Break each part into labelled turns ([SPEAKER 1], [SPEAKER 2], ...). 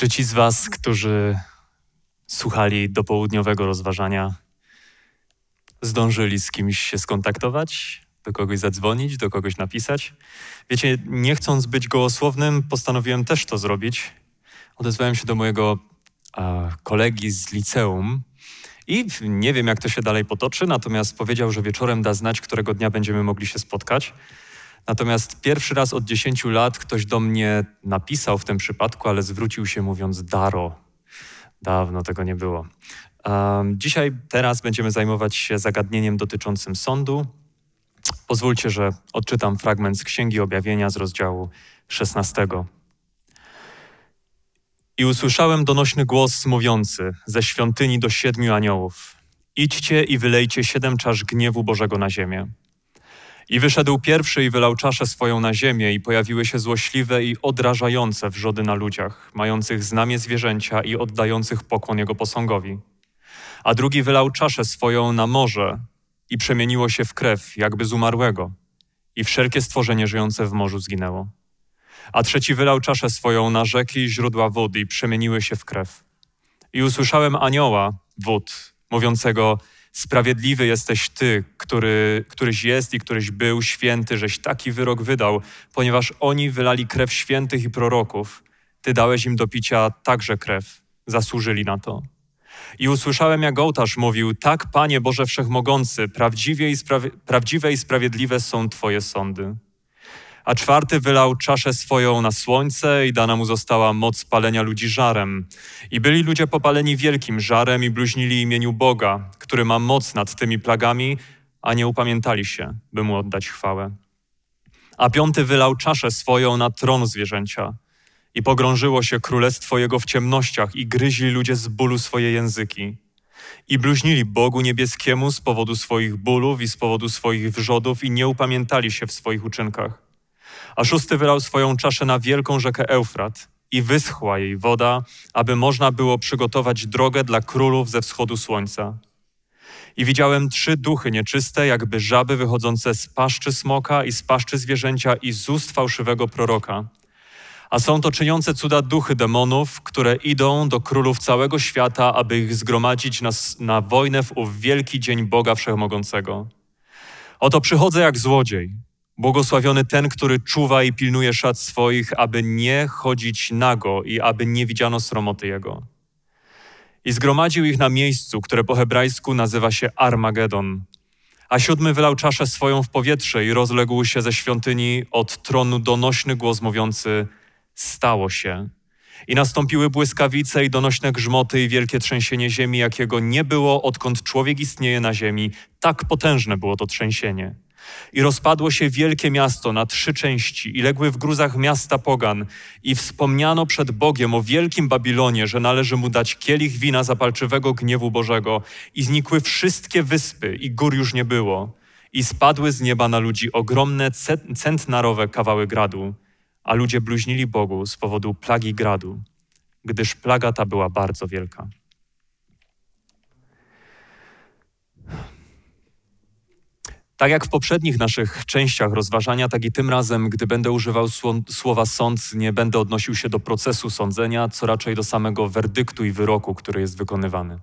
[SPEAKER 1] Czy ci z Was, którzy słuchali do południowego rozważania, zdążyli z kimś się skontaktować, do kogoś zadzwonić, do kogoś napisać? Wiecie, nie chcąc być gołosłownym, postanowiłem też to zrobić. Odezwałem się do mojego a, kolegi z liceum i nie wiem, jak to się dalej potoczy, natomiast powiedział, że wieczorem da znać, którego dnia będziemy mogli się spotkać. Natomiast pierwszy raz od 10 lat ktoś do mnie napisał w tym przypadku, ale zwrócił się mówiąc Daro. Dawno tego nie było. Um, dzisiaj, teraz będziemy zajmować się zagadnieniem dotyczącym sądu. Pozwólcie, że odczytam fragment z Księgi Objawienia z rozdziału 16. I usłyszałem donośny głos mówiący ze świątyni do siedmiu aniołów: Idźcie i wylejcie siedem czasz gniewu Bożego na ziemię. I wyszedł pierwszy i wylał czaszę swoją na ziemię, i pojawiły się złośliwe i odrażające wrzody na ludziach, mających znamie zwierzęcia i oddających pokłon jego posągowi. A drugi wylał czaszę swoją na morze i przemieniło się w krew, jakby z umarłego, i wszelkie stworzenie żyjące w morzu zginęło. A trzeci wylał czaszę swoją na rzeki i źródła wody i przemieniły się w krew. I usłyszałem anioła wód, mówiącego, Sprawiedliwy jesteś Ty, który, któryś jest i któryś był święty, żeś taki wyrok wydał, ponieważ oni wylali krew świętych i proroków. Ty dałeś im do picia także krew. Zasłużyli na to. I usłyszałem, jak ołtarz mówił: Tak, Panie Boże Wszechmogący, prawdziwie i prawdziwe i sprawiedliwe są Twoje sądy. A czwarty wylał czaszę swoją na słońce i dana mu została moc palenia ludzi żarem. I byli ludzie popaleni wielkim żarem i bluźnili imieniu Boga, który ma moc nad tymi plagami, a nie upamiętali się, by mu oddać chwałę. A piąty wylał czaszę swoją na tron zwierzęcia. I pogrążyło się królestwo jego w ciemnościach i gryźli ludzie z bólu swoje języki. I bluźnili Bogu niebieskiemu z powodu swoich bólów i z powodu swoich wrzodów i nie upamiętali się w swoich uczynkach. A szósty wylał swoją czaszę na wielką rzekę Eufrat i wyschła jej woda, aby można było przygotować drogę dla królów ze wschodu słońca. I widziałem trzy duchy nieczyste, jakby żaby wychodzące z paszczy smoka i z paszczy zwierzęcia i z ust fałszywego proroka. A są to czyniące cuda duchy demonów, które idą do królów całego świata, aby ich zgromadzić na, na wojnę w ów wielki dzień Boga Wszechmogącego. Oto przychodzę jak złodziej. Błogosławiony ten, który czuwa i pilnuje szat swoich, aby nie chodzić nago i aby nie widziano sromoty jego. I zgromadził ich na miejscu, które po hebrajsku nazywa się Armagedon. A siódmy wylał czaszę swoją w powietrze i rozległ się ze świątyni od tronu donośny głos mówiący: Stało się. I nastąpiły błyskawice i donośne grzmoty i wielkie trzęsienie ziemi, jakiego nie było, odkąd człowiek istnieje na ziemi. Tak potężne było to trzęsienie. I rozpadło się wielkie miasto na trzy części, i legły w gruzach miasta pogan, i wspomniano przed Bogiem o wielkim Babilonie, że należy mu dać kielich wina zapalczywego gniewu Bożego, i znikły wszystkie wyspy, i gór już nie było, i spadły z nieba na ludzi ogromne centnarowe kawały gradu, a ludzie bluźnili Bogu z powodu plagi gradu, gdyż plaga ta była bardzo wielka. Tak jak w poprzednich naszych częściach rozważania, tak i tym razem, gdy będę używał słowa sąd, nie będę odnosił się do procesu sądzenia, co raczej do samego werdyktu i wyroku, który jest wykonywany.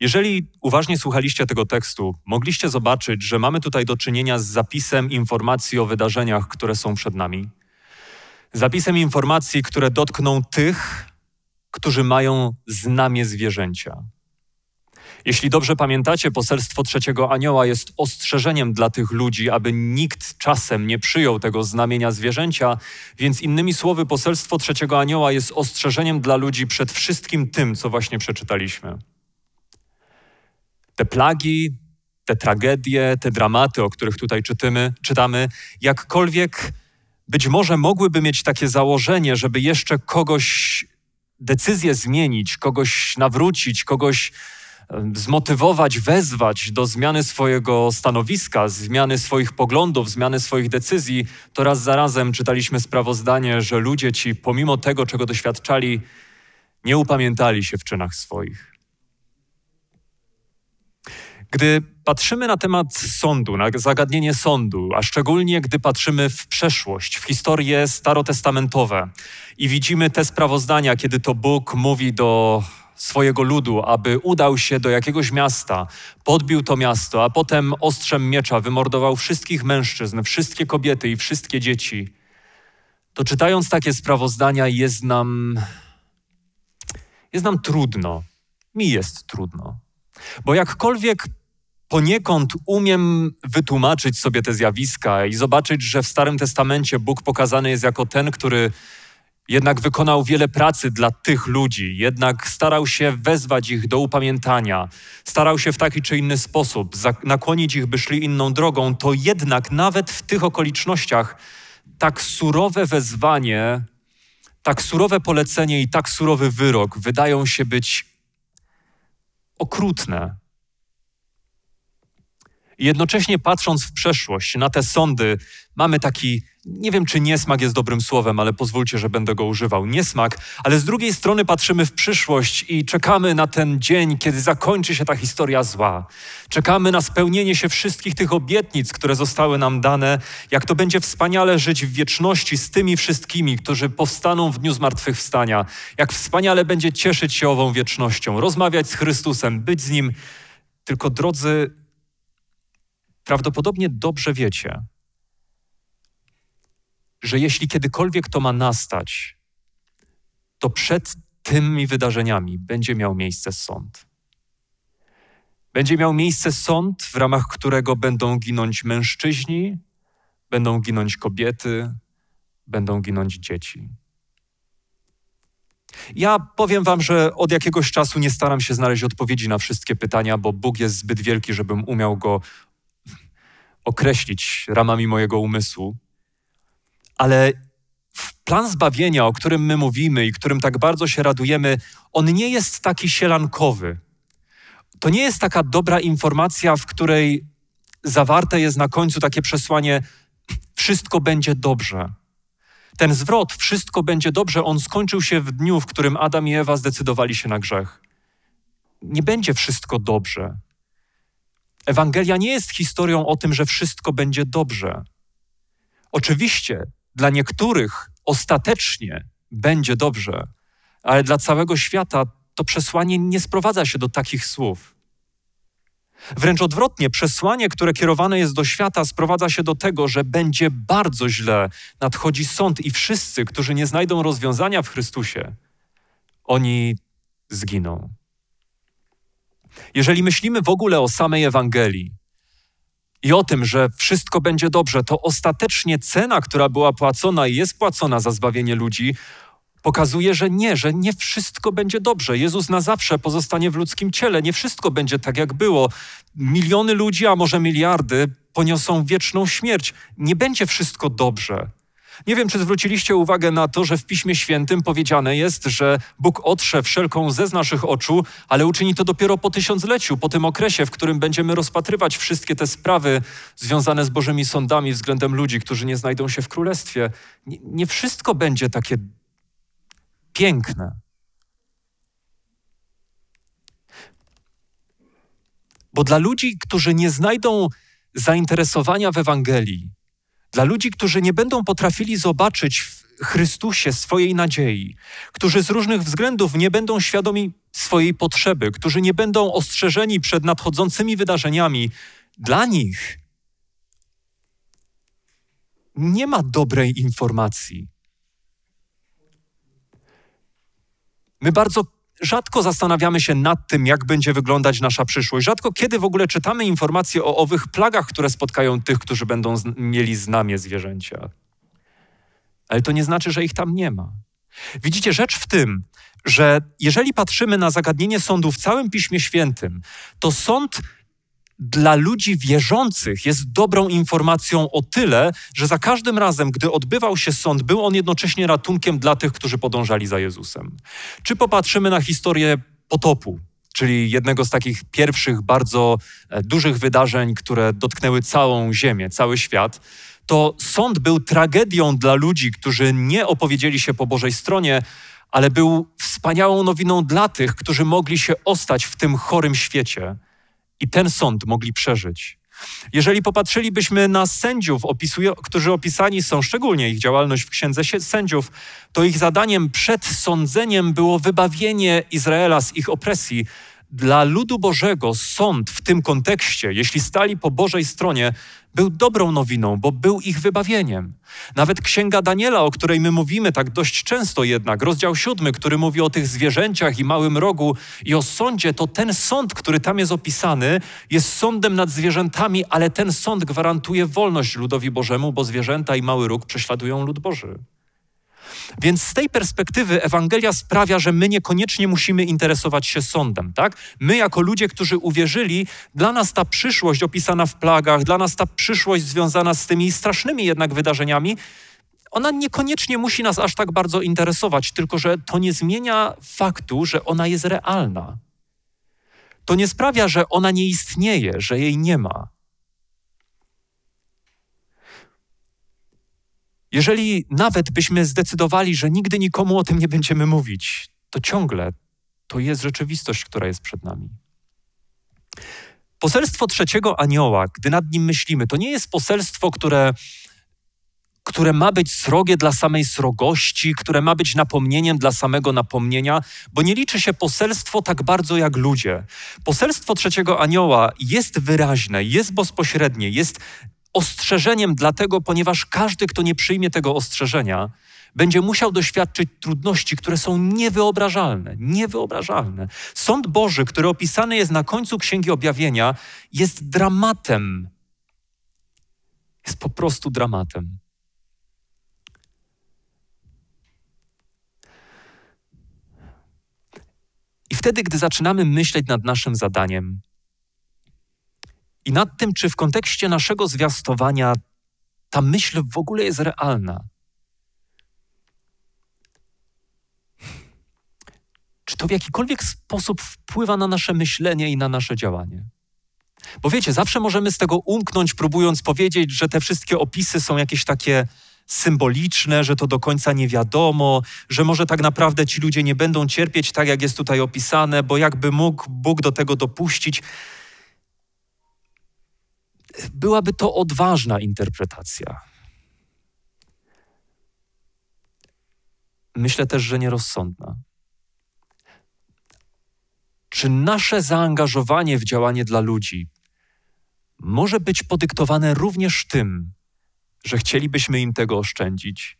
[SPEAKER 1] Jeżeli uważnie słuchaliście tego tekstu, mogliście zobaczyć, że mamy tutaj do czynienia z zapisem informacji o wydarzeniach, które są przed nami. Zapisem informacji, które dotkną tych, którzy mają znamie zwierzęcia. Jeśli dobrze pamiętacie, poselstwo trzeciego anioła jest ostrzeżeniem dla tych ludzi, aby nikt czasem nie przyjął tego znamienia zwierzęcia, więc innymi słowy, poselstwo trzeciego anioła jest ostrzeżeniem dla ludzi przed wszystkim tym, co właśnie przeczytaliśmy. Te plagi, te tragedie, te dramaty, o których tutaj czytamy, czytamy jakkolwiek być może mogłyby mieć takie założenie, żeby jeszcze kogoś decyzję zmienić, kogoś nawrócić, kogoś zmotywować, wezwać do zmiany swojego stanowiska, zmiany swoich poglądów, zmiany swoich decyzji, to raz za razem czytaliśmy sprawozdanie, że ludzie ci, pomimo tego, czego doświadczali, nie upamiętali się w czynach swoich. Gdy patrzymy na temat sądu, na zagadnienie sądu, a szczególnie gdy patrzymy w przeszłość, w historie starotestamentowe i widzimy te sprawozdania, kiedy to Bóg mówi do swojego ludu, aby udał się do jakiegoś miasta, podbił to miasto, a potem ostrzem miecza wymordował wszystkich mężczyzn, wszystkie kobiety i wszystkie dzieci, to czytając takie sprawozdania jest nam, jest nam trudno. Mi jest trudno. Bo jakkolwiek poniekąd umiem wytłumaczyć sobie te zjawiska i zobaczyć, że w Starym Testamencie Bóg pokazany jest jako ten, który jednak wykonał wiele pracy dla tych ludzi, jednak starał się wezwać ich do upamiętania, starał się w taki czy inny sposób nakłonić ich, by szli inną drogą, to jednak nawet w tych okolicznościach tak surowe wezwanie, tak surowe polecenie i tak surowy wyrok wydają się być okrutne. Jednocześnie patrząc w przeszłość, na te sądy, mamy taki nie wiem, czy niesmak jest dobrym słowem, ale pozwólcie, że będę go używał. Niesmak, ale z drugiej strony patrzymy w przyszłość i czekamy na ten dzień, kiedy zakończy się ta historia zła. Czekamy na spełnienie się wszystkich tych obietnic, które zostały nam dane, jak to będzie wspaniale żyć w wieczności z tymi wszystkimi, którzy powstaną w dniu zmartwychwstania, jak wspaniale będzie cieszyć się ową wiecznością, rozmawiać z Chrystusem, być z Nim. Tylko drodzy, prawdopodobnie dobrze wiecie, że jeśli kiedykolwiek to ma nastać, to przed tymi wydarzeniami będzie miał miejsce sąd. Będzie miał miejsce sąd, w ramach którego będą ginąć mężczyźni, będą ginąć kobiety, będą ginąć dzieci. Ja powiem Wam, że od jakiegoś czasu nie staram się znaleźć odpowiedzi na wszystkie pytania, bo Bóg jest zbyt wielki, żebym umiał go określić ramami mojego umysłu. Ale plan zbawienia, o którym my mówimy i którym tak bardzo się radujemy, on nie jest taki sielankowy. To nie jest taka dobra informacja, w której zawarte jest na końcu takie przesłanie: wszystko będzie dobrze. Ten zwrot, wszystko będzie dobrze, on skończył się w dniu, w którym Adam i Ewa zdecydowali się na grzech. Nie będzie wszystko dobrze. Ewangelia nie jest historią o tym, że wszystko będzie dobrze. Oczywiście dla niektórych ostatecznie będzie dobrze, ale dla całego świata to przesłanie nie sprowadza się do takich słów. Wręcz odwrotnie, przesłanie, które kierowane jest do świata, sprowadza się do tego, że będzie bardzo źle, nadchodzi sąd i wszyscy, którzy nie znajdą rozwiązania w Chrystusie, oni zginą. Jeżeli myślimy w ogóle o samej Ewangelii, i o tym, że wszystko będzie dobrze, to ostatecznie cena, która była płacona i jest płacona za zbawienie ludzi, pokazuje, że nie, że nie wszystko będzie dobrze. Jezus na zawsze pozostanie w ludzkim ciele, nie wszystko będzie tak, jak było. Miliony ludzi, a może miliardy, poniosą wieczną śmierć. Nie będzie wszystko dobrze. Nie wiem, czy zwróciliście uwagę na to, że w Piśmie Świętym powiedziane jest, że Bóg otrze wszelką ze z naszych oczu, ale uczyni to dopiero po tysiącleciu, po tym okresie, w którym będziemy rozpatrywać wszystkie te sprawy związane z Bożymi sądami względem ludzi, którzy nie znajdą się w królestwie. Nie, nie wszystko będzie takie piękne. Bo dla ludzi, którzy nie znajdą zainteresowania w Ewangelii, dla ludzi, którzy nie będą potrafili zobaczyć w Chrystusie swojej nadziei, którzy z różnych względów nie będą świadomi swojej potrzeby, którzy nie będą ostrzeżeni przed nadchodzącymi wydarzeniami, dla nich nie ma dobrej informacji. My bardzo rzadko zastanawiamy się nad tym, jak będzie wyglądać nasza przyszłość. Rzadko kiedy w ogóle czytamy informacje o owych plagach, które spotkają tych, którzy będą z, mieli znamie zwierzęcia. Ale to nie znaczy, że ich tam nie ma. Widzicie, rzecz w tym, że jeżeli patrzymy na zagadnienie sądu w całym Piśmie Świętym, to sąd dla ludzi wierzących jest dobrą informacją o tyle, że za każdym razem, gdy odbywał się sąd, był on jednocześnie ratunkiem dla tych, którzy podążali za Jezusem. Czy popatrzymy na historię potopu, czyli jednego z takich pierwszych bardzo e, dużych wydarzeń, które dotknęły całą Ziemię, cały świat, to sąd był tragedią dla ludzi, którzy nie opowiedzieli się po Bożej stronie, ale był wspaniałą nowiną dla tych, którzy mogli się ostać w tym chorym świecie i ten sąd mogli przeżyć. Jeżeli popatrzylibyśmy na sędziów, którzy opisani są, szczególnie ich działalność w księdze sędziów, to ich zadaniem przed sądzeniem było wybawienie Izraela z ich opresji. Dla ludu Bożego sąd w tym kontekście, jeśli stali po Bożej stronie, był dobrą nowiną, bo był ich wybawieniem. Nawet Księga Daniela, o której my mówimy tak dość często jednak, rozdział siódmy, który mówi o tych zwierzęciach i małym rogu i o sądzie, to ten sąd, który tam jest opisany, jest sądem nad zwierzętami, ale ten sąd gwarantuje wolność ludowi Bożemu, bo zwierzęta i mały róg prześladują lud Boży. Więc z tej perspektywy Ewangelia sprawia, że my niekoniecznie musimy interesować się sądem, tak? My jako ludzie, którzy uwierzyli, dla nas ta przyszłość opisana w plagach, dla nas ta przyszłość związana z tymi strasznymi jednak wydarzeniami, ona niekoniecznie musi nas aż tak bardzo interesować, tylko że to nie zmienia faktu, że ona jest realna. To nie sprawia, że ona nie istnieje, że jej nie ma. Jeżeli nawet byśmy zdecydowali, że nigdy nikomu o tym nie będziemy mówić, to ciągle to jest rzeczywistość, która jest przed nami. Poselstwo trzeciego anioła, gdy nad nim myślimy, to nie jest poselstwo, które, które ma być srogie dla samej srogości, które ma być napomnieniem dla samego napomnienia, bo nie liczy się poselstwo tak bardzo jak ludzie. Poselstwo trzeciego anioła jest wyraźne, jest bezpośrednie, jest ostrzeżeniem dlatego, ponieważ każdy, kto nie przyjmie tego ostrzeżenia, będzie musiał doświadczyć trudności, które są niewyobrażalne, niewyobrażalne. Sąd Boży, który opisany jest na końcu Księgi Objawienia, jest dramatem. Jest po prostu dramatem. I wtedy, gdy zaczynamy myśleć nad naszym zadaniem, i nad tym, czy w kontekście naszego zwiastowania ta myśl w ogóle jest realna. Czy to w jakikolwiek sposób wpływa na nasze myślenie i na nasze działanie? Bo wiecie, zawsze możemy z tego umknąć, próbując powiedzieć, że te wszystkie opisy są jakieś takie symboliczne, że to do końca nie wiadomo, że może tak naprawdę ci ludzie nie będą cierpieć tak, jak jest tutaj opisane, bo jakby mógł Bóg do tego dopuścić byłaby to odważna interpretacja. Myślę też, że nierozsądna. Czy nasze zaangażowanie w działanie dla ludzi może być podyktowane również tym, że chcielibyśmy im tego oszczędzić?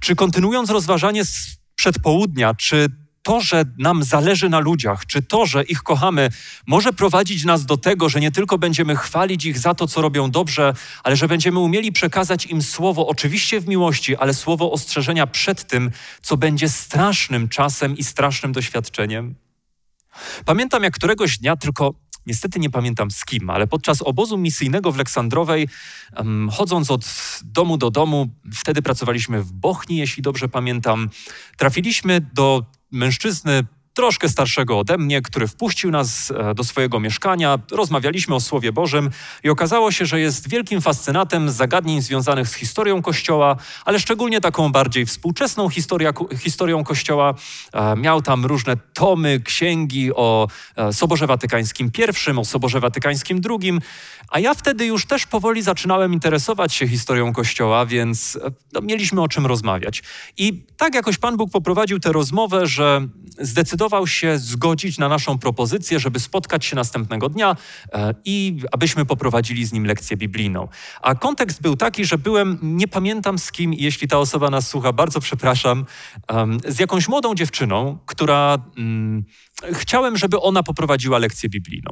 [SPEAKER 1] Czy kontynuując rozważanie z przedpołudnia, czy to, że nam zależy na ludziach, czy to, że ich kochamy, może prowadzić nas do tego, że nie tylko będziemy chwalić ich za to, co robią dobrze, ale że będziemy umieli przekazać im słowo, oczywiście w miłości, ale słowo ostrzeżenia przed tym, co będzie strasznym czasem i strasznym doświadczeniem. Pamiętam, jak któregoś dnia tylko niestety nie pamiętam z kim, ale podczas obozu misyjnego w Leksandrowej, um, chodząc od domu do domu, wtedy pracowaliśmy w Bochni, jeśli dobrze pamiętam, trafiliśmy do mężczyzny troszkę starszego ode mnie, który wpuścił nas e, do swojego mieszkania. Rozmawialiśmy o Słowie Bożym i okazało się, że jest wielkim fascynatem zagadnień związanych z historią Kościoła, ale szczególnie taką bardziej współczesną historia, historią Kościoła. E, miał tam różne tomy, księgi o e, Soborze Watykańskim I, o Soborze Watykańskim II, a ja wtedy już też powoli zaczynałem interesować się historią Kościoła, więc no, mieliśmy o czym rozmawiać. I tak jakoś Pan Bóg poprowadził tę rozmowę, że zdecydował się zgodzić na naszą propozycję, żeby spotkać się następnego dnia e, i abyśmy poprowadzili z nim lekcję biblijną. A kontekst był taki, że byłem, nie pamiętam z kim, jeśli ta osoba nas słucha, bardzo przepraszam, z jakąś młodą dziewczyną, która mm, chciałem, żeby ona poprowadziła lekcję biblijną.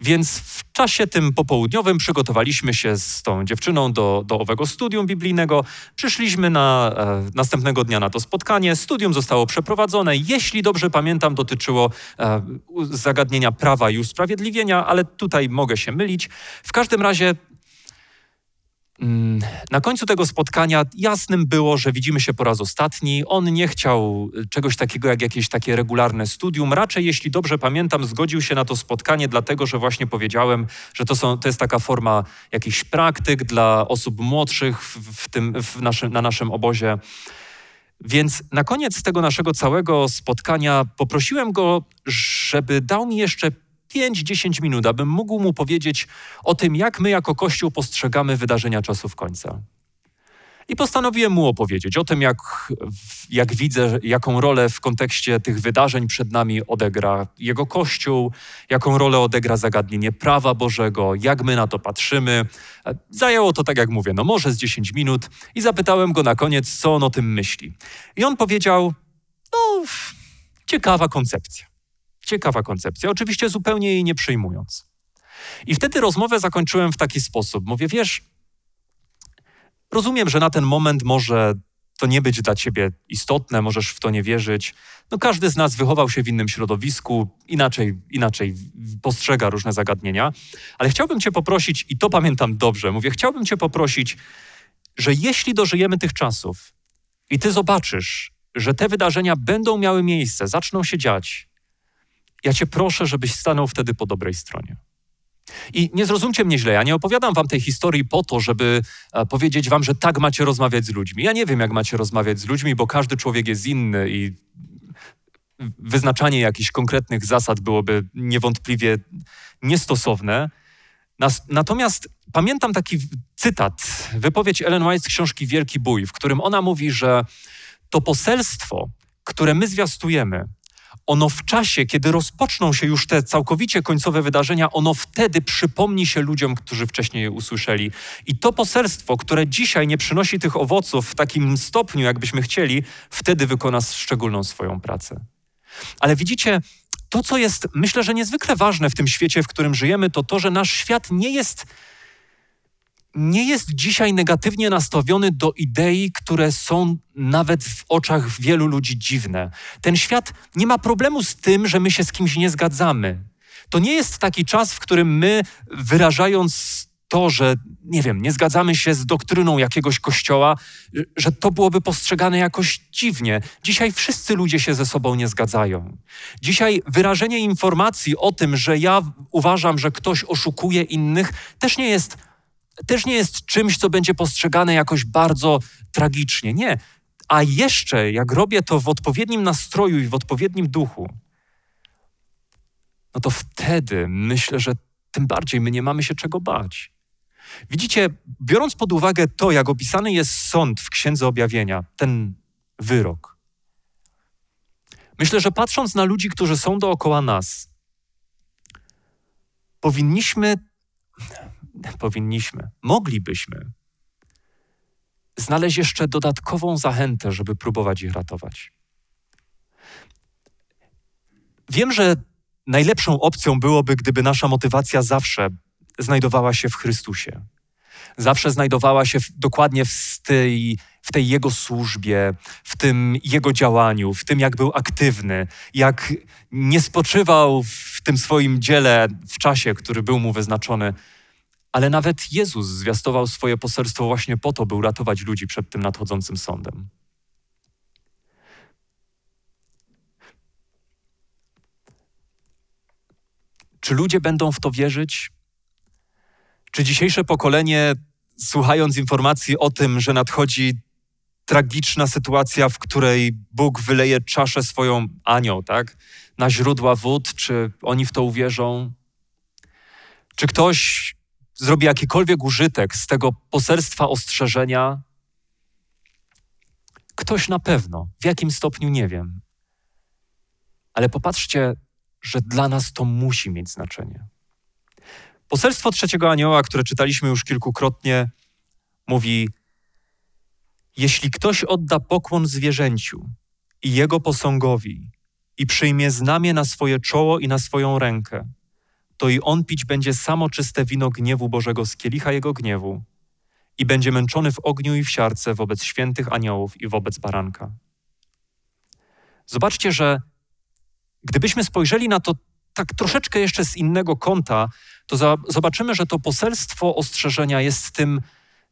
[SPEAKER 1] Więc w czasie tym popołudniowym przygotowaliśmy się z tą dziewczyną do, do owego studium biblijnego. Przyszliśmy na, e, następnego dnia na to spotkanie. Studium zostało przeprowadzone. Jeśli dobrze pamiętam, dotyczyło e, zagadnienia prawa i usprawiedliwienia, ale tutaj mogę się mylić. W każdym razie Mm, na końcu tego spotkania jasnym było, że widzimy się po raz ostatni. On nie chciał czegoś takiego jak jakieś takie regularne studium. Raczej, jeśli dobrze pamiętam, zgodził się na to spotkanie, dlatego że właśnie powiedziałem, że to, są, to jest taka forma jakichś praktyk dla osób młodszych w tym, w naszym, na naszym obozie. Więc na koniec tego naszego całego spotkania poprosiłem go, żeby dał mi jeszcze 5-10 minut, abym mógł mu powiedzieć o tym, jak my jako Kościół postrzegamy wydarzenia czasów końca. I postanowiłem mu opowiedzieć o tym, jak, jak widzę, jaką rolę w kontekście tych wydarzeń przed nami odegra jego Kościół, jaką rolę odegra zagadnienie prawa Bożego, jak my na to patrzymy. Zajęło to, tak jak mówię, no może z 10 minut i zapytałem go na koniec, co on o tym myśli. I on powiedział, no, ciekawa koncepcja. Ciekawa koncepcja, oczywiście zupełnie jej nie przyjmując. I wtedy rozmowę zakończyłem w taki sposób. Mówię, wiesz, Rozumiem, że na ten moment może to nie być dla ciebie istotne, możesz w to nie wierzyć. No każdy z nas wychował się w innym środowisku, inaczej, inaczej postrzega różne zagadnienia, ale chciałbym cię poprosić, i to pamiętam dobrze, mówię, chciałbym cię poprosić, że jeśli dożyjemy tych czasów i ty zobaczysz, że te wydarzenia będą miały miejsce, zaczną się dziać, ja cię proszę, żebyś stanął wtedy po dobrej stronie. I nie zrozumcie mnie źle, ja nie opowiadam wam tej historii po to, żeby e, powiedzieć wam, że tak macie rozmawiać z ludźmi. Ja nie wiem, jak macie rozmawiać z ludźmi, bo każdy człowiek jest inny i wyznaczanie jakichś konkretnych zasad byłoby niewątpliwie niestosowne. Natomiast pamiętam taki cytat, wypowiedź Ellen White z książki Wielki Bój, w którym ona mówi, że to poselstwo, które my zwiastujemy, ono w czasie, kiedy rozpoczną się już te całkowicie końcowe wydarzenia, ono wtedy przypomni się ludziom, którzy wcześniej je usłyszeli. I to poselstwo, które dzisiaj nie przynosi tych owoców w takim stopniu, jakbyśmy chcieli, wtedy wykona szczególną swoją pracę. Ale widzicie, to, co jest myślę, że niezwykle ważne w tym świecie, w którym żyjemy, to to, że nasz świat nie jest nie jest dzisiaj negatywnie nastawiony do idei, które są nawet w oczach wielu ludzi dziwne. Ten świat nie ma problemu z tym, że my się z kimś nie zgadzamy. To nie jest taki czas, w którym my, wyrażając to, że nie wiem, nie zgadzamy się z doktryną jakiegoś kościoła, że to byłoby postrzegane jakoś dziwnie. Dzisiaj wszyscy ludzie się ze sobą nie zgadzają. Dzisiaj wyrażenie informacji o tym, że ja uważam, że ktoś oszukuje innych, też nie jest też nie jest czymś, co będzie postrzegane jakoś bardzo tragicznie. Nie. A jeszcze, jak robię to w odpowiednim nastroju i w odpowiednim duchu, no to wtedy myślę, że tym bardziej my nie mamy się czego bać. Widzicie, biorąc pod uwagę to, jak opisany jest sąd w Księdze Objawienia, ten wyrok, myślę, że patrząc na ludzi, którzy są dookoła nas, powinniśmy powinniśmy, moglibyśmy znaleźć jeszcze dodatkową zachętę, żeby próbować ich ratować. Wiem, że najlepszą opcją byłoby, gdyby nasza motywacja zawsze znajdowała się w Chrystusie. Zawsze znajdowała się w, dokładnie w tej, w tej Jego służbie, w tym Jego działaniu, w tym, jak był aktywny, jak nie spoczywał w tym swoim dziele w czasie, który był mu wyznaczony, ale nawet Jezus zwiastował swoje poselstwo właśnie po to, by uratować ludzi przed tym nadchodzącym sądem. Czy ludzie będą w to wierzyć? Czy dzisiejsze pokolenie, słuchając informacji o tym, że nadchodzi tragiczna sytuacja, w której Bóg wyleje czaszę swoją anioł, tak, na źródła wód, czy oni w to uwierzą? Czy ktoś zrobi jakikolwiek użytek z tego poselstwa ostrzeżenia, ktoś na pewno, w jakim stopniu nie wiem. Ale popatrzcie, że dla nas to musi mieć znaczenie. Poselstwo trzeciego anioła, które czytaliśmy już kilkukrotnie, mówi: Jeśli ktoś odda pokłon zwierzęciu i jego posągowi i przyjmie znamię na swoje czoło i na swoją rękę, to i on pić będzie samo czyste wino gniewu Bożego z kielicha jego gniewu i będzie męczony w ogniu i w siarce wobec świętych aniołów i wobec baranka. Zobaczcie, że gdybyśmy spojrzeli na to tak troszeczkę jeszcze z innego kąta, to za, zobaczymy, że to poselstwo ostrzeżenia jest tym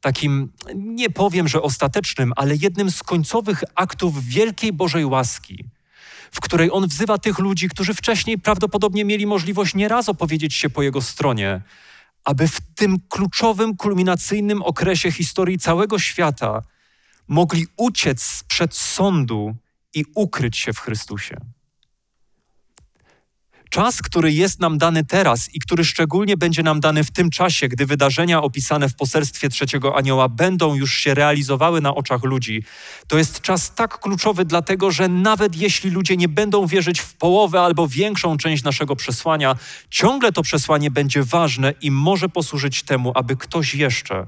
[SPEAKER 1] takim, nie powiem, że ostatecznym, ale jednym z końcowych aktów wielkiej Bożej łaski, w której on wzywa tych ludzi, którzy wcześniej prawdopodobnie mieli możliwość nieraz opowiedzieć się po jego stronie, aby w tym kluczowym, kulminacyjnym okresie historii całego świata mogli uciec przed sądu i ukryć się w Chrystusie. Czas, który jest nam dany teraz i który szczególnie będzie nam dany w tym czasie, gdy wydarzenia opisane w poselstwie trzeciego anioła będą już się realizowały na oczach ludzi, to jest czas tak kluczowy, dlatego że nawet jeśli ludzie nie będą wierzyć w połowę albo większą część naszego przesłania, ciągle to przesłanie będzie ważne i może posłużyć temu, aby ktoś jeszcze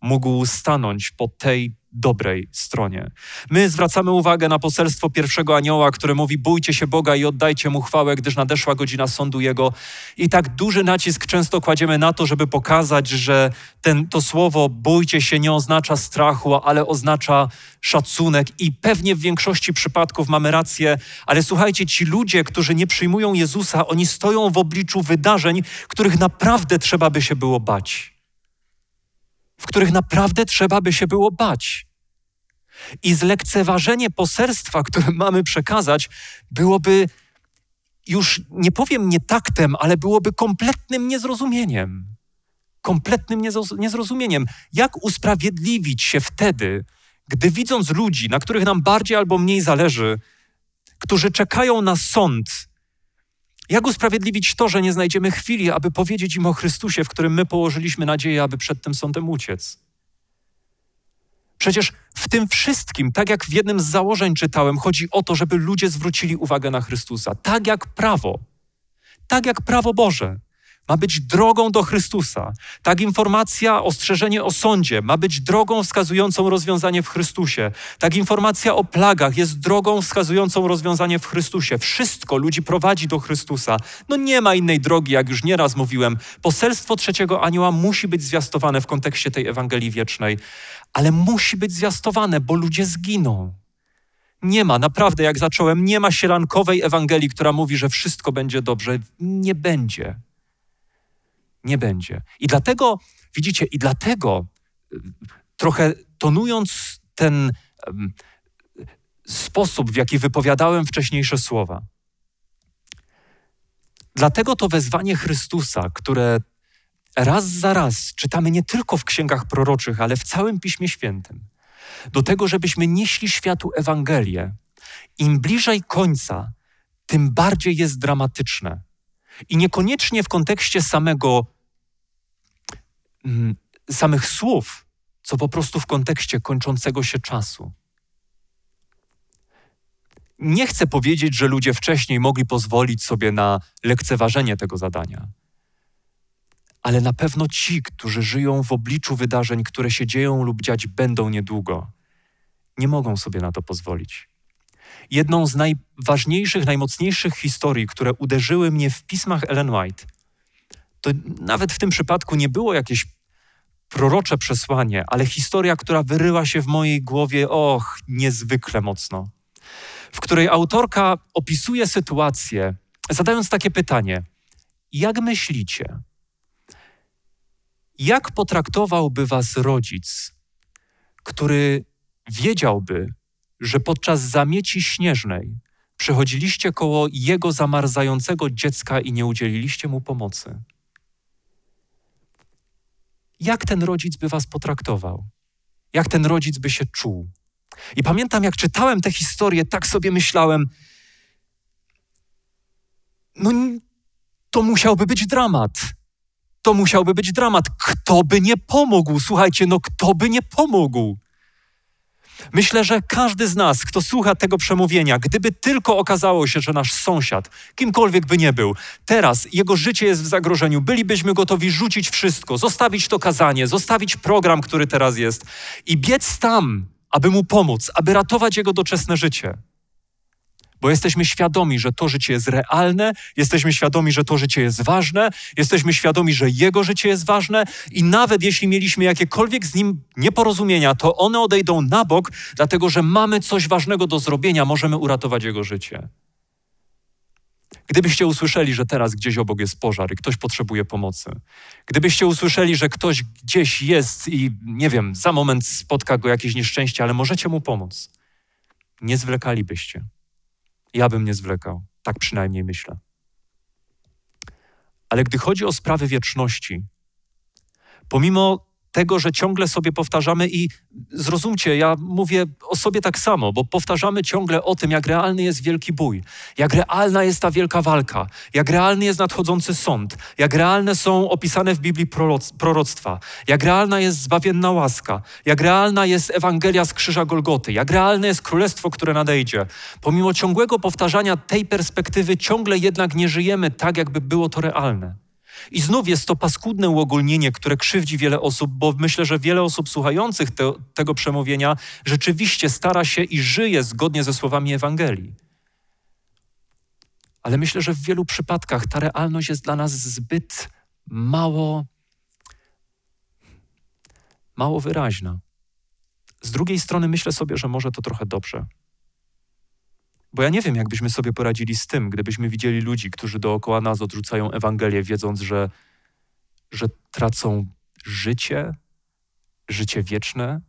[SPEAKER 1] mógł stanąć po tej dobrej stronie. My zwracamy uwagę na poselstwo pierwszego anioła, które mówi: Bójcie się Boga i oddajcie mu chwałę, gdyż nadeszła godzina sądu Jego. I tak duży nacisk często kładziemy na to, żeby pokazać, że ten, to słowo bójcie się nie oznacza strachu, ale oznacza szacunek. I pewnie w większości przypadków mamy rację, ale słuchajcie, ci ludzie, którzy nie przyjmują Jezusa, oni stoją w obliczu wydarzeń, których naprawdę trzeba by się było bać w których naprawdę trzeba by się było bać. I zlekceważenie poselstwa, które mamy przekazać, byłoby już nie powiem nie taktem, ale byłoby kompletnym niezrozumieniem. Kompletnym niezrozumieniem. Jak usprawiedliwić się wtedy, gdy widząc ludzi, na których nam bardziej albo mniej zależy, którzy czekają na sąd, jak usprawiedliwić to, że nie znajdziemy chwili, aby powiedzieć im o Chrystusie, w którym my położyliśmy nadzieję, aby przed tym sądem uciec? Przecież w tym wszystkim, tak jak w jednym z założeń czytałem, chodzi o to, żeby ludzie zwrócili uwagę na Chrystusa. Tak jak prawo, tak jak prawo Boże ma być drogą do Chrystusa. Tak informacja, ostrzeżenie o sądzie ma być drogą wskazującą rozwiązanie w Chrystusie. Tak informacja o plagach jest drogą wskazującą rozwiązanie w Chrystusie. Wszystko ludzi prowadzi do Chrystusa. No nie ma innej drogi, jak już nieraz mówiłem. Poselstwo trzeciego anioła musi być zwiastowane w kontekście tej Ewangelii wiecznej, ale musi być zwiastowane, bo ludzie zginą. Nie ma, naprawdę, jak zacząłem, nie ma sielankowej Ewangelii, która mówi, że wszystko będzie dobrze. Nie będzie nie będzie. I dlatego, widzicie, i dlatego y, trochę tonując ten um, sposób, w jaki wypowiadałem wcześniejsze słowa, dlatego to wezwanie Chrystusa, które raz za raz czytamy nie tylko w księgach proroczych, ale w całym Piśmie Świętym, do tego, żebyśmy nieśli światu Ewangelię, im bliżej końca, tym bardziej jest dramatyczne. I niekoniecznie w kontekście samego, mm, samych słów, co po prostu w kontekście kończącego się czasu. Nie chcę powiedzieć, że ludzie wcześniej mogli pozwolić sobie na lekceważenie tego zadania, ale na pewno ci, którzy żyją w obliczu wydarzeń, które się dzieją lub dziać będą niedługo, nie mogą sobie na to pozwolić. Jedną z najważniejszych, najmocniejszych historii, które uderzyły mnie w pismach Ellen White, to nawet w tym przypadku nie było jakieś prorocze przesłanie, ale historia, która wyryła się w mojej głowie, och, niezwykle mocno. W której autorka opisuje sytuację, zadając takie pytanie: Jak myślicie, jak potraktowałby was rodzic, który wiedziałby, że podczas zamieci śnieżnej przechodziliście koło jego zamarzającego dziecka i nie udzieliliście mu pomocy. Jak ten rodzic by was potraktował? Jak ten rodzic by się czuł? I pamiętam, jak czytałem tę historię, tak sobie myślałem, no to musiałby być dramat. To musiałby być dramat. Kto by nie pomógł? Słuchajcie, no kto by nie pomógł? Myślę, że każdy z nas, kto słucha tego przemówienia, gdyby tylko okazało się, że nasz sąsiad, kimkolwiek by nie był, teraz jego życie jest w zagrożeniu, bylibyśmy gotowi rzucić wszystko, zostawić to kazanie, zostawić program, który teraz jest i biec tam, aby mu pomóc, aby ratować jego doczesne życie bo jesteśmy świadomi, że to życie jest realne, jesteśmy świadomi, że to życie jest ważne, jesteśmy świadomi, że Jego życie jest ważne i nawet jeśli mieliśmy jakiekolwiek z Nim nieporozumienia, to one odejdą na bok, dlatego że mamy coś ważnego do zrobienia, możemy uratować Jego życie. Gdybyście usłyszeli, że teraz gdzieś obok jest pożar i ktoś potrzebuje pomocy, gdybyście usłyszeli, że ktoś gdzieś jest i nie wiem, za moment spotka go jakieś nieszczęście, ale możecie mu pomóc, nie zwlekalibyście. Ja bym nie zwlekał. Tak przynajmniej myślę. Ale gdy chodzi o sprawy wieczności, pomimo tego, że ciągle sobie powtarzamy i zrozumcie, ja mówię o sobie tak samo, bo powtarzamy ciągle o tym, jak realny jest wielki bój, jak realna jest ta wielka walka, jak realny jest nadchodzący sąd, jak realne są opisane w Biblii proroctwa, jak realna jest zbawienna łaska, jak realna jest Ewangelia z krzyża Golgoty, jak realne jest królestwo, które nadejdzie. Pomimo ciągłego powtarzania tej perspektywy, ciągle jednak nie żyjemy tak, jakby było to realne. I znów jest to paskudne uogólnienie, które krzywdzi wiele osób, bo myślę, że wiele osób słuchających te, tego przemówienia rzeczywiście stara się i żyje zgodnie ze słowami Ewangelii. Ale myślę, że w wielu przypadkach ta realność jest dla nas zbyt mało, mało wyraźna. Z drugiej strony myślę sobie, że może to trochę dobrze. Bo ja nie wiem, jakbyśmy sobie poradzili z tym, gdybyśmy widzieli ludzi, którzy dookoła nas odrzucają Ewangelię, wiedząc, że, że tracą życie, życie wieczne.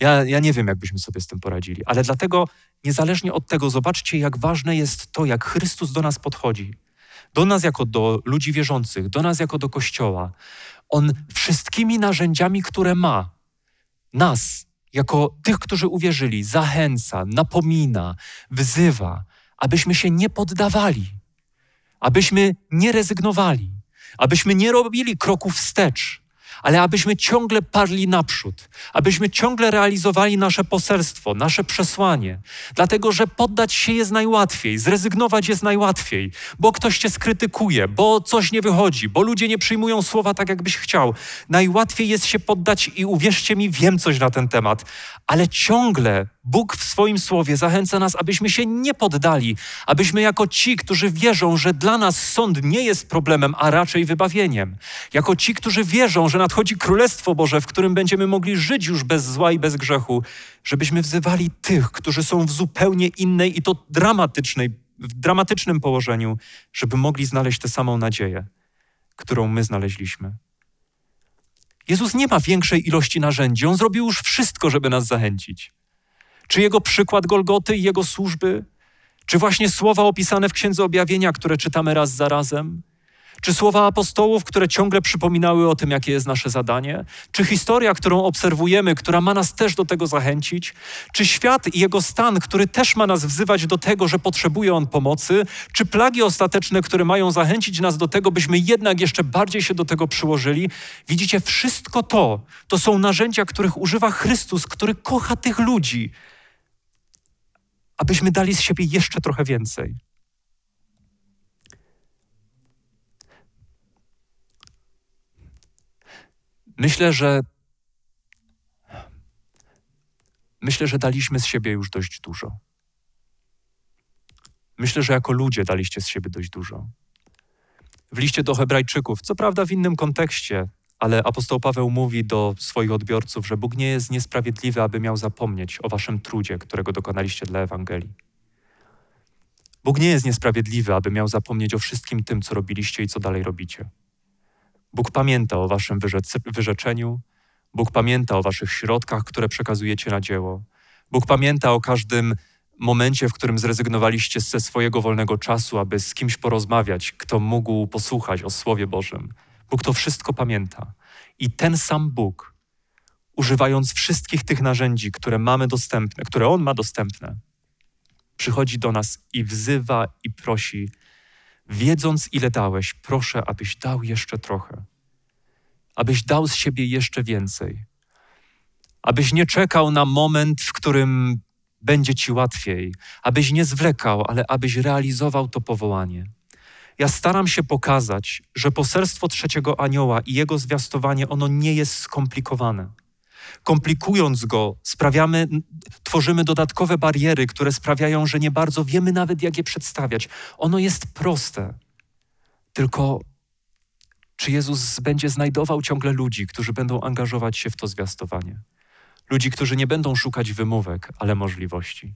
[SPEAKER 1] Ja, ja nie wiem, jakbyśmy sobie z tym poradzili, ale dlatego, niezależnie od tego, zobaczcie, jak ważne jest to, jak Chrystus do nas podchodzi. Do nas jako do ludzi wierzących, do nas jako do Kościoła. On wszystkimi narzędziami, które ma, nas, jako tych, którzy uwierzyli, zachęca, napomina, wzywa, abyśmy się nie poddawali, abyśmy nie rezygnowali, abyśmy nie robili kroków wstecz, ale abyśmy ciągle parli naprzód, abyśmy ciągle realizowali nasze poselstwo, nasze przesłanie, dlatego że poddać się jest najłatwiej, zrezygnować jest najłatwiej, bo ktoś cię skrytykuje, bo coś nie wychodzi, bo ludzie nie przyjmują słowa tak, jakbyś chciał. Najłatwiej jest się poddać i uwierzcie mi, wiem coś na ten temat, ale ciągle Bóg w swoim słowie zachęca nas, abyśmy się nie poddali, abyśmy jako ci, którzy wierzą, że dla nas sąd nie jest problemem, a raczej wybawieniem, jako ci, którzy wierzą, że nadchodzi Królestwo Boże, w którym będziemy mogli żyć już bez zła i bez grzechu, żebyśmy wzywali tych, którzy są w zupełnie innej i to dramatycznej, w dramatycznym położeniu, żeby mogli znaleźć tę samą nadzieję, którą my znaleźliśmy. Jezus nie ma większej ilości narzędzi, on zrobił już wszystko, żeby nas zachęcić. Czy jego przykład Golgoty i jego służby? Czy właśnie słowa opisane w Księdze Objawienia, które czytamy raz za razem? Czy słowa apostołów, które ciągle przypominały o tym, jakie jest nasze zadanie? Czy historia, którą obserwujemy, która ma nas też do tego zachęcić? Czy świat i jego stan, który też ma nas wzywać do tego, że potrzebuje on pomocy? Czy plagi ostateczne, które mają zachęcić nas do tego, byśmy jednak jeszcze bardziej się do tego przyłożyli? Widzicie, wszystko to to są narzędzia, których używa Chrystus, który kocha tych ludzi, abyśmy dali z siebie jeszcze trochę więcej. Myślę, że myślę, że daliśmy z siebie już dość dużo. Myślę, że jako ludzie daliście z siebie dość dużo. W liście do Hebrajczyków, co prawda w innym kontekście, ale apostoł Paweł mówi do swoich odbiorców, że Bóg nie jest niesprawiedliwy, aby miał zapomnieć o waszym trudzie, którego dokonaliście dla Ewangelii. Bóg nie jest niesprawiedliwy, aby miał zapomnieć o wszystkim tym, co robiliście i co dalej robicie. Bóg pamięta o waszym wyrzeczeniu, Bóg pamięta o waszych środkach, które przekazujecie na dzieło. Bóg pamięta o każdym momencie, w którym zrezygnowaliście ze swojego wolnego czasu, aby z kimś porozmawiać, kto mógł posłuchać o Słowie Bożym. Bóg to wszystko pamięta. I ten sam Bóg, używając wszystkich tych narzędzi, które mamy dostępne, które On ma dostępne, przychodzi do nas i wzywa i prosi, wiedząc ile dałeś, proszę, abyś dał jeszcze trochę, abyś dał z siebie jeszcze więcej, abyś nie czekał na moment, w którym będzie ci łatwiej, abyś nie zwlekał, ale abyś realizował to powołanie. Ja staram się pokazać, że poselstwo trzeciego anioła i jego zwiastowanie, ono nie jest skomplikowane. Komplikując go, sprawiamy, tworzymy dodatkowe bariery, które sprawiają, że nie bardzo wiemy nawet, jak je przedstawiać. Ono jest proste. Tylko czy Jezus będzie znajdował ciągle ludzi, którzy będą angażować się w to zwiastowanie? Ludzi, którzy nie będą szukać wymówek, ale możliwości.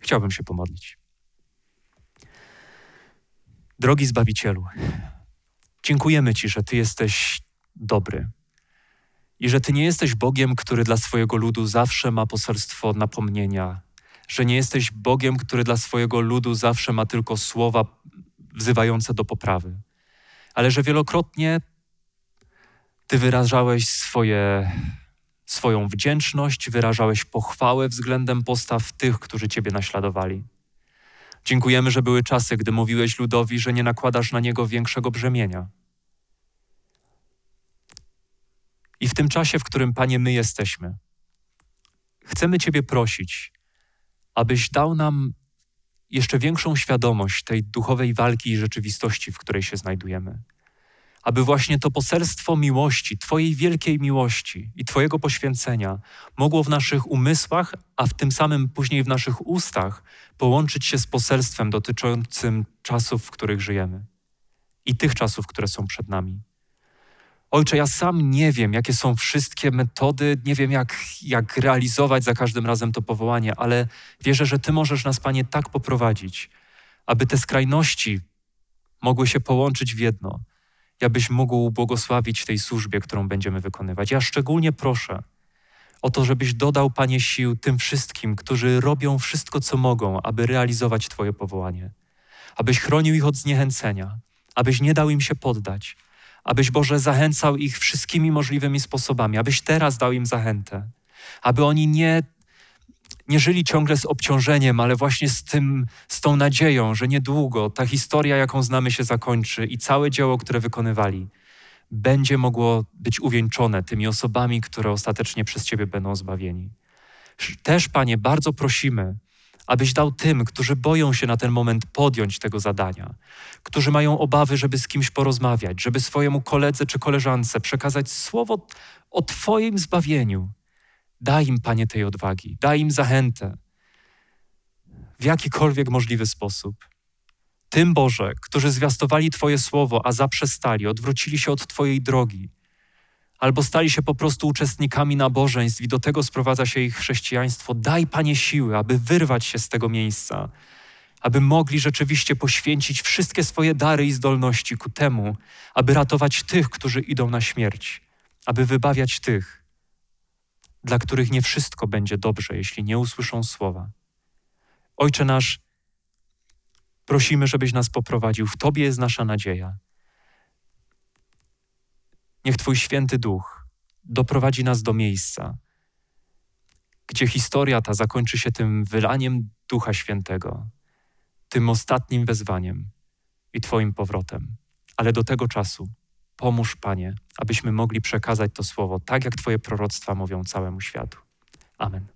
[SPEAKER 1] Chciałbym się pomodlić. Drogi Zbawicielu, dziękujemy Ci, że Ty jesteś dobry i że Ty nie jesteś Bogiem, który dla swojego ludu zawsze ma poselstwo napomnienia, że nie jesteś Bogiem, który dla swojego ludu zawsze ma tylko słowa wzywające do poprawy, ale że wielokrotnie Ty wyrażałeś swoje, swoją wdzięczność, wyrażałeś pochwałę względem postaw tych, którzy Ciebie naśladowali. Dziękujemy, że były czasy, gdy mówiłeś ludowi, że nie nakładasz na niego większego brzemienia. I w tym czasie, w którym, Panie, my jesteśmy, chcemy Ciebie prosić, abyś dał nam jeszcze większą świadomość tej duchowej walki i rzeczywistości, w której się znajdujemy. Aby właśnie to poselstwo miłości, Twojej wielkiej miłości i Twojego poświęcenia mogło w naszych umysłach, a w tym samym później w naszych ustach połączyć się z poselstwem dotyczącym czasów, w których żyjemy i tych czasów, które są przed nami. Ojcze, ja sam nie wiem, jakie są wszystkie metody, nie wiem, jak, jak realizować za każdym razem to powołanie, ale wierzę, że Ty możesz nas, Panie, tak poprowadzić, aby te skrajności mogły się połączyć w jedno, abyś mógł błogosławić tej służbie, którą będziemy wykonywać. Ja szczególnie proszę o to, żebyś dodał, Panie, sił tym wszystkim, którzy robią wszystko, co mogą, aby realizować Twoje powołanie, abyś chronił ich od zniechęcenia, abyś nie dał im się poddać abyś Boże zachęcał ich wszystkimi możliwymi sposobami, abyś teraz dał im zachętę, aby oni nie, nie żyli ciągle z obciążeniem, ale właśnie z, tym, z tą nadzieją, że niedługo ta historia, jaką znamy, się zakończy i całe dzieło, które wykonywali, będzie mogło być uwieńczone tymi osobami, które ostatecznie przez Ciebie będą zbawieni. Też, Panie, bardzo prosimy, abyś dał tym, którzy boją się na ten moment podjąć tego zadania, którzy mają obawy, żeby z kimś porozmawiać, żeby swojemu koledze czy koleżance przekazać słowo o Twoim zbawieniu. Daj im, Panie, tej odwagi, daj im zachętę. W jakikolwiek możliwy sposób. Tym Boże, którzy zwiastowali Twoje słowo, a zaprzestali, odwrócili się od Twojej drogi, albo stali się po prostu uczestnikami nabożeństw i do tego sprowadza się ich chrześcijaństwo. Daj, Panie, siły, aby wyrwać się z tego miejsca, aby mogli rzeczywiście poświęcić wszystkie swoje dary i zdolności ku temu, aby ratować tych, którzy idą na śmierć, aby wybawiać tych, dla których nie wszystko będzie dobrze, jeśli nie usłyszą słowa. Ojcze nasz, prosimy, żebyś nas poprowadził. W Tobie jest nasza nadzieja. Niech Twój święty duch doprowadzi nas do miejsca, gdzie historia ta zakończy się tym wylaniem Ducha Świętego, tym ostatnim wezwaniem i Twoim powrotem. Ale do tego czasu pomóż, Panie, abyśmy mogli przekazać to słowo tak, jak Twoje proroctwa mówią całemu światu. Amen.